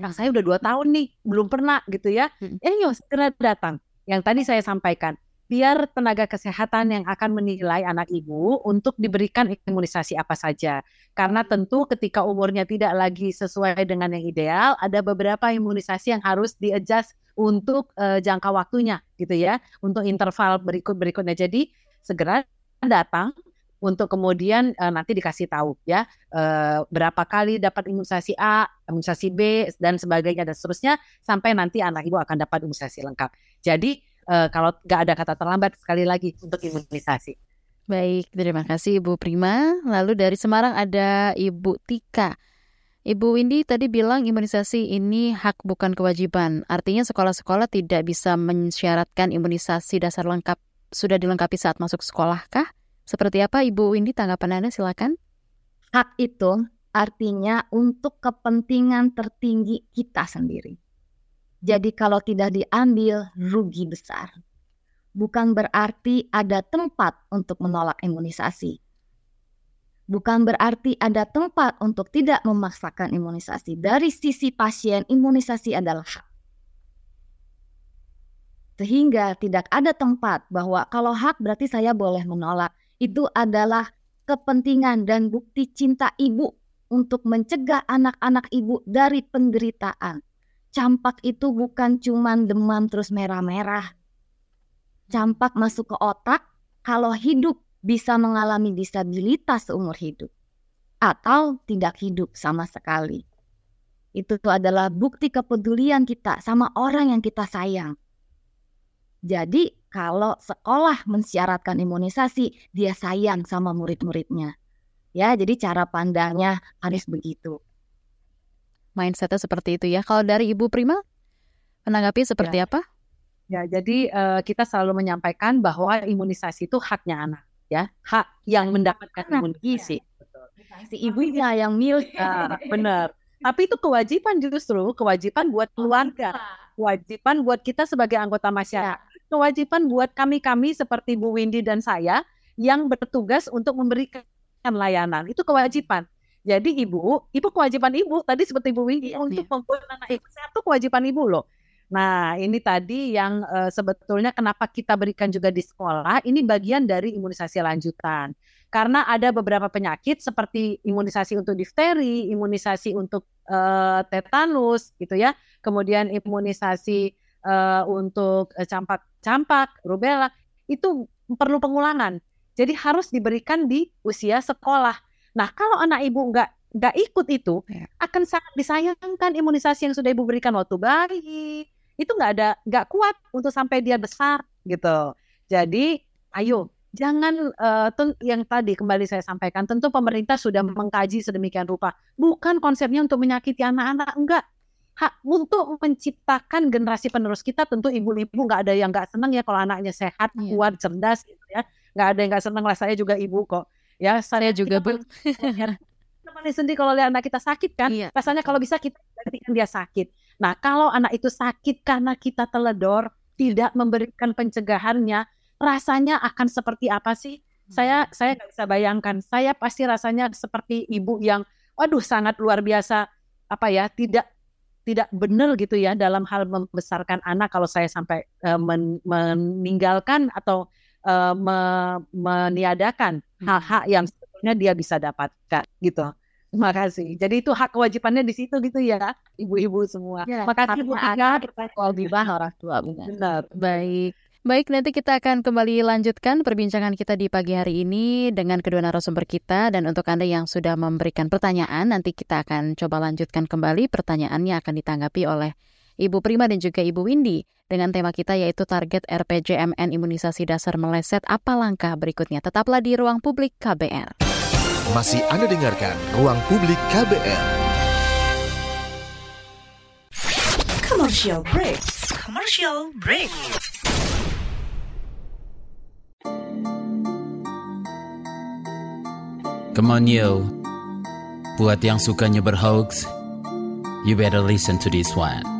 anak saya udah dua tahun nih, belum pernah gitu ya. Hmm. Eh yuk segera datang. Yang tadi saya sampaikan, biar tenaga kesehatan yang akan menilai anak ibu untuk diberikan imunisasi apa saja. Karena tentu ketika umurnya tidak lagi sesuai dengan yang ideal, ada beberapa imunisasi yang harus di-adjust untuk uh, jangka waktunya gitu ya, untuk interval berikut-berikutnya. Jadi segera datang untuk kemudian uh, nanti dikasih tahu ya uh, berapa kali dapat imunisasi A, imunisasi B dan sebagainya dan seterusnya sampai nanti anak ibu akan dapat imunisasi lengkap. Jadi uh, kalau nggak ada kata terlambat sekali lagi untuk imunisasi. Baik, terima kasih Ibu Prima. Lalu dari Semarang ada Ibu Tika. Ibu Windy tadi bilang imunisasi ini hak bukan kewajiban. Artinya sekolah-sekolah tidak bisa mensyaratkan imunisasi dasar lengkap sudah dilengkapi saat masuk sekolah kah? Seperti apa Ibu Windy tanggapan Anda silakan? Hak itu artinya untuk kepentingan tertinggi kita sendiri. Jadi kalau tidak diambil rugi besar. bukan berarti ada tempat untuk menolak imunisasi. Bukan berarti ada tempat untuk tidak memaksakan imunisasi. Dari sisi pasien, imunisasi adalah hak. Sehingga tidak ada tempat bahwa kalau hak berarti saya boleh menolak. Itu adalah kepentingan dan bukti cinta ibu untuk mencegah anak-anak ibu dari penderitaan. Campak itu bukan cuma demam terus merah-merah. Campak masuk ke otak, kalau hidup bisa mengalami disabilitas seumur hidup atau tidak hidup sama sekali. Itu adalah bukti kepedulian kita sama orang yang kita sayang. Jadi, kalau sekolah mensyaratkan imunisasi, dia sayang sama murid-muridnya. Ya, jadi cara pandangnya harus begitu. Mindsetnya seperti itu ya. Kalau dari Ibu Prima, menanggapi seperti ya. apa? Ya, jadi uh, kita selalu menyampaikan bahwa imunisasi itu haknya anak, ya, hak yang mendapatkan Anak, imunisasi. Si ibunya yang milih. Nah, benar. Tapi itu kewajiban justru, kewajiban buat keluarga, kewajiban buat kita sebagai anggota masyarakat, kewajiban buat kami-kami seperti Bu Windy dan saya yang bertugas untuk memberikan layanan. Itu kewajiban. Jadi ibu, ibu kewajiban ibu tadi seperti ibu Windy Iya, untuk iya. membuat anak ibu sehat itu kewajiban ibu loh. Nah, ini tadi yang eh, sebetulnya kenapa kita berikan juga di sekolah, ini bagian dari imunisasi lanjutan. Karena ada beberapa penyakit seperti imunisasi untuk difteri, imunisasi untuk eh, tetanus gitu ya. Kemudian imunisasi eh, untuk campak-campak, rubella itu perlu pengulangan. Jadi harus diberikan di usia sekolah. Nah, kalau anak ibu nggak nggak ikut itu, Ya. akan sangat disayangkan imunisasi yang sudah ibu berikan waktu bayi. Itu nggak ada nggak kuat untuk sampai dia besar gitu. Jadi, ayo jangan ten- yang tadi kembali saya sampaikan, tentu pemerintah sudah mengkaji sedemikian rupa. Bukan konsepnya untuk menyakiti anak-anak, enggak. Hak untuk menciptakan generasi penerus kita tentu ibu-ibu nggak ada yang nggak senang ya kalau anaknya sehat, Iya. kuat, cerdas gitu ya. Nggak ada yang nggak senang lah. Saya juga ibu kok. Ya, Saya juga. Kita paling sedih kalau lihat anak kita sakit kan. Iya. Rasanya kalau bisa kita gantikan dia sakit. Nah, kalau anak itu sakit karena kita teledor, tidak memberikan pencegahannya, rasanya akan seperti apa sih? Saya saya nggak bisa bayangkan. Saya pasti rasanya seperti ibu yang, waduh sangat luar biasa apa ya, tidak tidak benar gitu ya dalam hal membesarkan anak kalau saya sampai eh, men- meninggalkan atau eh, me- meniadakan hak-hak yang sebetulnya dia bisa dapatkan gitu. Terima kasih. Jadi itu hak kewajibannya di situ gitu ya, ibu-ibu semua. Ya, Makasih Bu Tika. Kewajiban orang tua benar. Benar. Baik. Baik, nanti kita akan kembali lanjutkan perbincangan kita di pagi hari ini dengan kedua narasumber kita dan untuk Anda yang sudah memberikan pertanyaan, nanti kita akan coba lanjutkan kembali pertanyaannya akan ditanggapi oleh Ibu Prima dan juga Ibu Windy dengan tema kita yaitu target RPJMN imunisasi dasar meleset apa langkah berikutnya. Tetaplah di ruang publik KBR. Masih Anda dengarkan Ruang Publik KBR. Commercial break. Commercial break. Come on yo. Buat yang sukanya berhoax, you better listen to this one.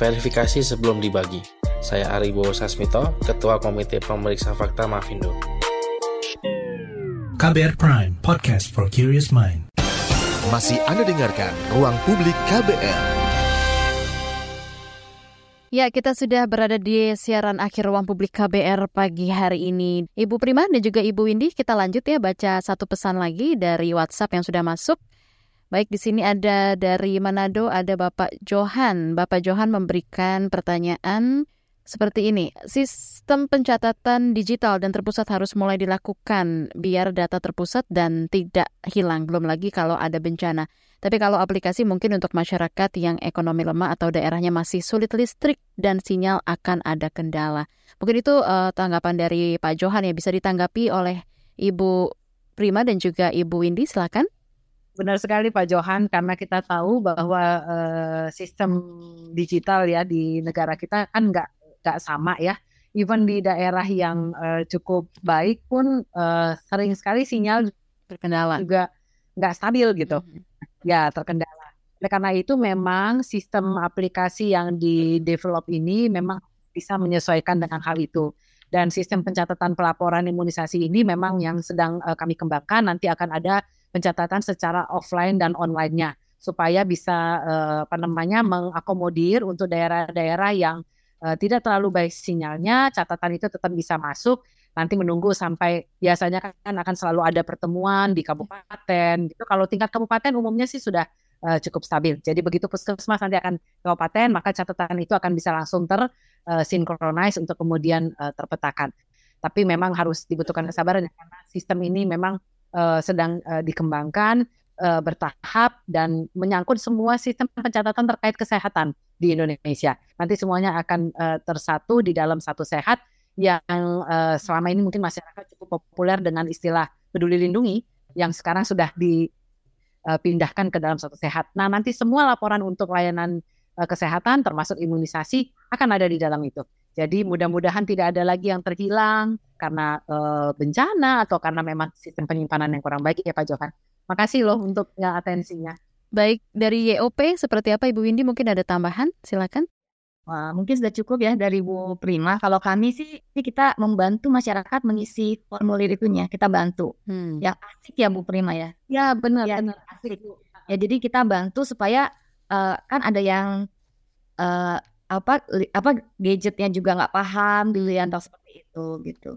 verifikasi sebelum dibagi. Saya Aribo Sasmito, Ketua Komite Pemeriksa Fakta Mafindo. KBR Prime, podcast for curious mind. Masih Anda dengarkan Ruang Publik KBR. Ya, kita sudah berada di siaran akhir ruang publik KBR pagi hari ini. Ibu Prima dan juga Ibu Windy, kita lanjut ya baca satu pesan lagi dari WhatsApp yang sudah masuk. Baik, di sini ada dari Manado, ada Bapak Johan. Bapak Johan memberikan pertanyaan, seperti ini. Sistem pencatatan digital dan terpusat harus mulai dilakukan biar data terpusat dan tidak hilang. Belum lagi kalau ada bencana. Tapi kalau aplikasi mungkin untuk masyarakat yang ekonomi lemah atau daerahnya masih sulit listrik dan sinyal akan ada kendala. Mungkin itu uh, tanggapan dari Pak Johan ya bisa ditanggapi oleh Ibu Prima dan juga Ibu Windy silakan. Benar sekali Pak Johan karena kita tahu bahwa uh, sistem digital ya di negara kita kan nggak nggak sama ya. Even di daerah yang uh, cukup baik pun uh, sering sekali sinyal berkendala juga nggak stabil gitu. Hmm. Ya terkendala. Oleh karena itu memang sistem aplikasi yang di develop ini memang bisa menyesuaikan dengan hal itu dan sistem pencatatan pelaporan imunisasi ini memang yang sedang uh, kami kembangkan nanti akan ada pencatatan secara offline dan online-nya supaya bisa uh, apa namanya mengakomodir untuk daerah-daerah yang uh, tidak terlalu baik sinyalnya catatan itu tetap bisa masuk nanti menunggu sampai biasanya kan akan selalu ada pertemuan di kabupaten gitu kalau tingkat kabupaten umumnya sih sudah uh, cukup stabil. Jadi begitu puskesmas nanti akan kabupaten, maka catatan itu akan bisa langsung tersinkronize uh, untuk kemudian uh, terpetakan. Tapi memang harus dibutuhkan kesabaran ya, karena sistem ini memang uh, sedang uh, dikembangkan uh, bertahap dan menyangkut semua sistem pencatatan terkait kesehatan di Indonesia. Nanti semuanya akan uh, tersatu di dalam satu sehat yang uh, selama ini mungkin masyarakat cukup populer dengan istilah peduli lindungi yang sekarang sudah di uh, pindahkan ke dalam satu sehat. Nah, nanti semua laporan untuk layanan uh, kesehatan termasuk imunisasi akan ada di dalam itu. Jadi mudah-mudahan tidak ada lagi yang terhilang karena uh, bencana atau karena memang sistem penyimpanan yang kurang baik ya Pak Johan. Makasih loh untuk ya, atensinya. Baik, dari YOP seperti apa Ibu Windy mungkin ada tambahan? Silakan. Wah, mungkin sudah cukup ya dari Bu Prima. Kalau kami sih ini kita membantu masyarakat mengisi formulir itunya, kita bantu. Hmm. Yang asik ya Bu Prima ya. Ya benar ya, benar asik. Ya jadi kita bantu supaya uh, kan ada yang uh, apa apa gadgetnya juga nggak paham dulu yang seperti itu gitu.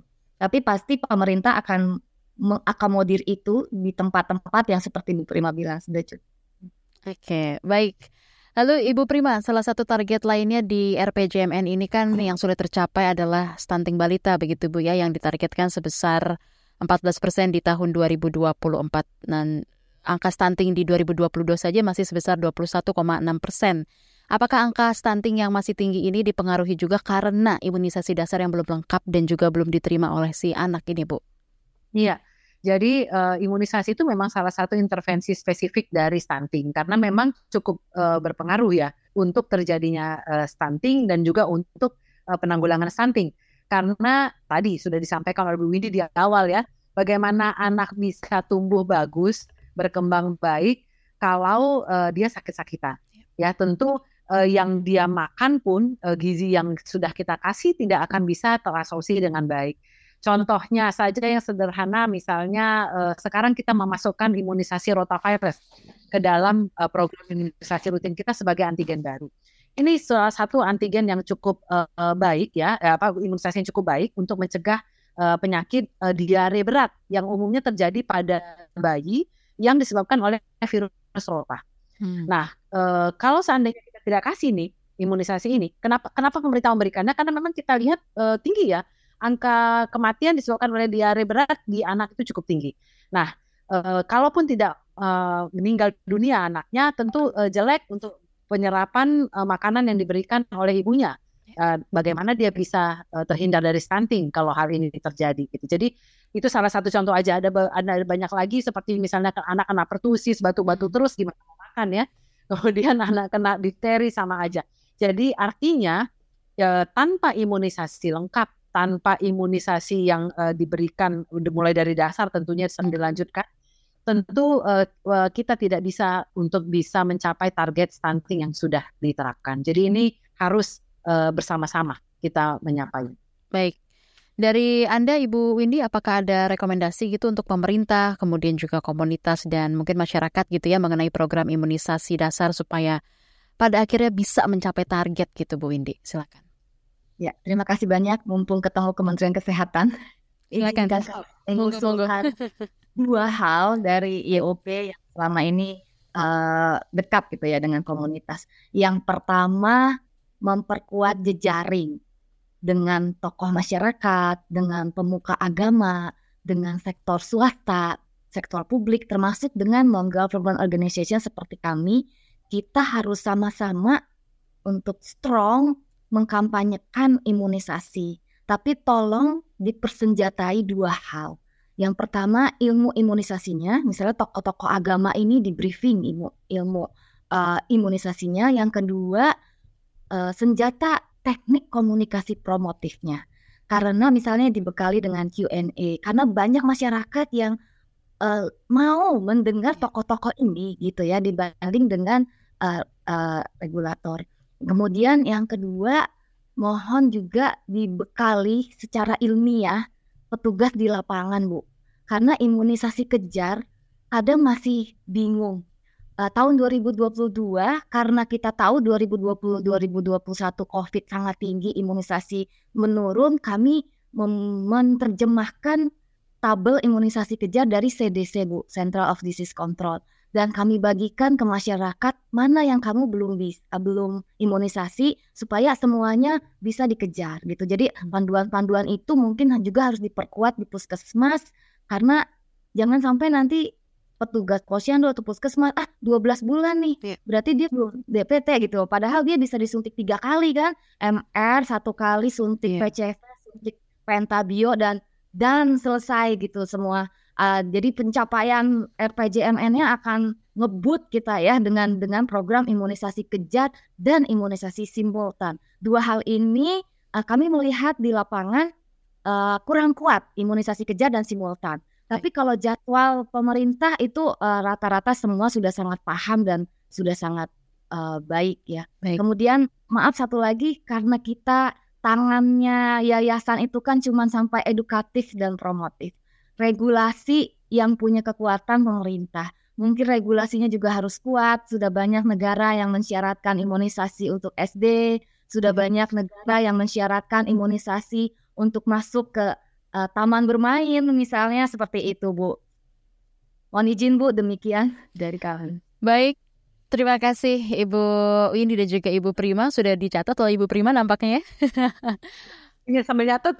Tapi pasti pemerintah akan mengakomodir itu di tempat-tempat yang seperti Bu Prima bilang sudah cukup. Oke, baik. Lalu Ibu Prima, salah satu target lainnya di RPJMN ini kan yang sulit tercapai adalah stunting balita begitu Bu ya yang ditargetkan sebesar 14 persen di tahun 2024 dan angka stunting di 2022 saja masih sebesar 21,6 persen. Apakah angka stunting yang masih tinggi ini dipengaruhi juga karena imunisasi dasar yang belum lengkap dan juga belum diterima oleh si anak ini Bu? Iya, jadi uh, imunisasi itu memang salah satu intervensi spesifik dari stunting karena memang cukup uh, berpengaruh ya untuk terjadinya uh, stunting dan juga untuk uh, penanggulangan stunting. Karena tadi sudah disampaikan oleh Bu Windy di awal ya, bagaimana anak bisa tumbuh bagus, berkembang baik kalau uh, dia sakit-sakitan. Ya, tentu uh, yang dia makan pun uh, gizi yang sudah kita kasih tidak akan bisa terasosiasi dengan baik. Contohnya saja yang sederhana, misalnya uh, sekarang kita memasukkan imunisasi rotavirus ke dalam uh, program imunisasi rutin kita sebagai antigen baru. Ini salah satu antigen yang cukup uh, baik ya, apa imunisasi yang cukup baik untuk mencegah uh, penyakit uh, diare berat yang umumnya terjadi pada bayi yang disebabkan oleh virus rota. Hmm. Nah, uh, kalau seandainya tidak kasih nih imunisasi ini, kenapa kenapa pemerintah memberikannya? Karena memang kita lihat uh, tinggi ya angka kematian disebabkan oleh diare berat di anak itu cukup tinggi. Nah, e, kalaupun tidak e, meninggal dunia anaknya, tentu e, jelek untuk penyerapan e, makanan yang diberikan oleh ibunya. E, bagaimana dia bisa e, terhindar dari stunting kalau hal ini terjadi? Gitu. Jadi itu salah satu contoh aja. Ada ada banyak lagi seperti misalnya anak kena pertusis, batu-batu terus gimana makan ya. Kemudian anak kena difteri sama aja. Jadi artinya ya, tanpa imunisasi lengkap tanpa imunisasi yang uh, diberikan mulai dari dasar tentunya sambil dilanjutkan tentu uh, kita tidak bisa untuk bisa mencapai target stunting yang sudah diterapkan. Jadi ini harus uh, bersama-sama kita menyapai. Baik. Dari Anda Ibu Windy apakah ada rekomendasi gitu untuk pemerintah, kemudian juga komunitas dan mungkin masyarakat gitu ya mengenai program imunisasi dasar supaya pada akhirnya bisa mencapai target gitu Bu Windy? Silakan. Ya, terima kasih banyak. Mumpung ketemu Kementerian Kesehatan, silakan mengusulkan dua hal dari IOP yang selama ini uh, dekat gitu ya dengan komunitas. Yang pertama memperkuat jejaring dengan tokoh masyarakat, dengan pemuka agama, dengan sektor swasta, sektor publik, termasuk dengan non-government organization seperti kami, kita harus sama-sama untuk strong mengkampanyekan imunisasi. Tapi tolong dipersenjatai dua hal. Yang pertama ilmu imunisasinya, misalnya tokoh-tokoh agama ini di briefing ilmu ilmu uh, imunisasinya. Yang kedua uh, senjata teknik komunikasi promotifnya. Karena misalnya dibekali dengan Q&A, karena banyak masyarakat yang uh, mau mendengar tokoh-tokoh ini gitu ya dibanding dengan uh, uh, regulator. Kemudian yang kedua, mohon juga dibekali secara ilmiah petugas di lapangan, Bu. Karena imunisasi kejar kadang masih bingung. Uh, tahun 2022 karena kita tahu 2020 2021 Covid sangat tinggi, imunisasi menurun, kami menerjemahkan tabel imunisasi kejar dari CDC, Bu, Central of Disease Control dan kami bagikan ke masyarakat mana yang kamu belum bisa belum imunisasi supaya semuanya bisa dikejar gitu. Jadi panduan-panduan itu mungkin juga harus diperkuat di puskesmas karena jangan sampai nanti petugas posyandu atau puskesmas ah 12 bulan nih yeah. berarti dia belum DPT gitu padahal dia bisa disuntik tiga kali kan MR satu kali suntik yeah. PCV suntik pentabio dan dan selesai gitu semua Uh, jadi pencapaian RPJMN-nya akan ngebut kita ya dengan dengan program imunisasi kejar dan imunisasi simultan. Dua hal ini uh, kami melihat di lapangan uh, kurang kuat imunisasi kejar dan simultan. Tapi kalau jadwal pemerintah itu rata-rata uh, semua sudah sangat paham dan sudah sangat uh, baik ya. Baik. Kemudian maaf satu lagi karena kita tangannya yayasan itu kan cuma sampai edukatif dan promotif regulasi yang punya kekuatan pemerintah. Mungkin regulasinya juga harus kuat. Sudah banyak negara yang mensyaratkan imunisasi untuk SD, sudah banyak negara yang mensyaratkan imunisasi untuk masuk ke uh, taman bermain misalnya seperti itu, Bu. Mohon izin, Bu, demikian dari kalian. Baik, Terima kasih Ibu Windy dan juga Ibu Prima sudah dicatat oleh Ibu Prima nampaknya ya. (laughs) Iya sambil nyatet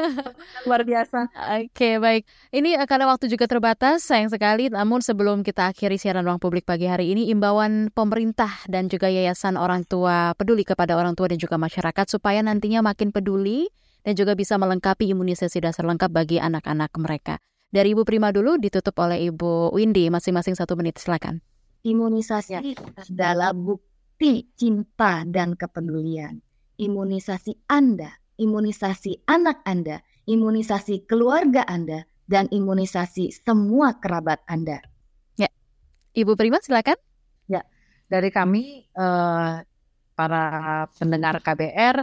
(laughs) luar biasa. Oke baik. Ini uh, karena waktu juga terbatas sayang sekali. Namun sebelum kita akhiri siaran ruang publik pagi hari ini, imbauan pemerintah dan juga yayasan orang tua peduli kepada orang tua dan juga masyarakat supaya nantinya makin peduli dan juga bisa melengkapi imunisasi dasar lengkap bagi anak-anak mereka. Dari Ibu Prima dulu ditutup oleh Ibu Windy masing-masing satu menit silakan. Imunisasi adalah bukti cinta dan kepedulian. Imunisasi Anda imunisasi anak Anda, imunisasi keluarga Anda, dan imunisasi semua kerabat Anda. Ya, Ibu Prima silakan. Ya, dari kami uh, para pendengar KBR,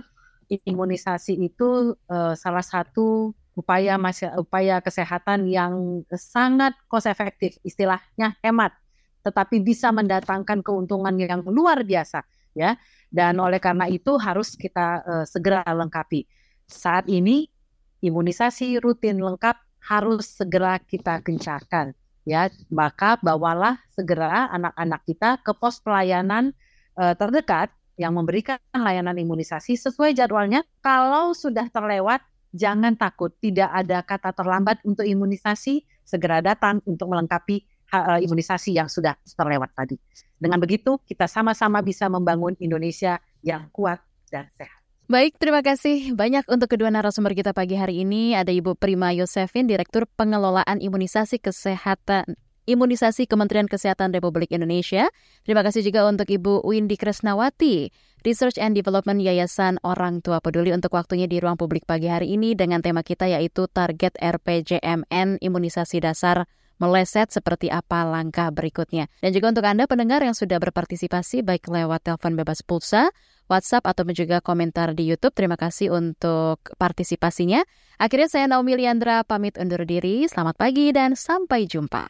imunisasi itu uh, salah satu upaya upaya kesehatan yang sangat cost efektif, istilahnya hemat, tetapi bisa mendatangkan keuntungan yang luar biasa, ya dan oleh karena itu harus kita uh, segera lengkapi. Saat ini imunisasi rutin lengkap harus segera kita gencarkan ya. Maka bawalah segera anak-anak kita ke pos pelayanan uh, terdekat yang memberikan layanan imunisasi sesuai jadwalnya. Kalau sudah terlewat jangan takut, tidak ada kata terlambat untuk imunisasi, segera datang untuk melengkapi uh, imunisasi yang sudah terlewat tadi. Dengan begitu, kita sama-sama bisa membangun Indonesia yang kuat dan sehat. Baik, terima kasih banyak untuk kedua narasumber kita pagi hari ini. Ada Ibu Prima Yosefin, Direktur Pengelolaan Imunisasi Kesehatan Imunisasi Kementerian Kesehatan Republik Indonesia. Terima kasih juga untuk Ibu Windy Kresnawati, Research and Development Yayasan Orang Tua Peduli untuk waktunya di ruang publik pagi hari ini dengan tema kita yaitu target RPJMN Imunisasi Dasar meleset seperti apa langkah berikutnya. Dan juga untuk Anda pendengar yang sudah berpartisipasi baik lewat telepon bebas pulsa, WhatsApp atau juga komentar di YouTube. Terima kasih untuk partisipasinya. Akhirnya saya Naomi Liandra pamit undur diri. Selamat pagi dan sampai jumpa.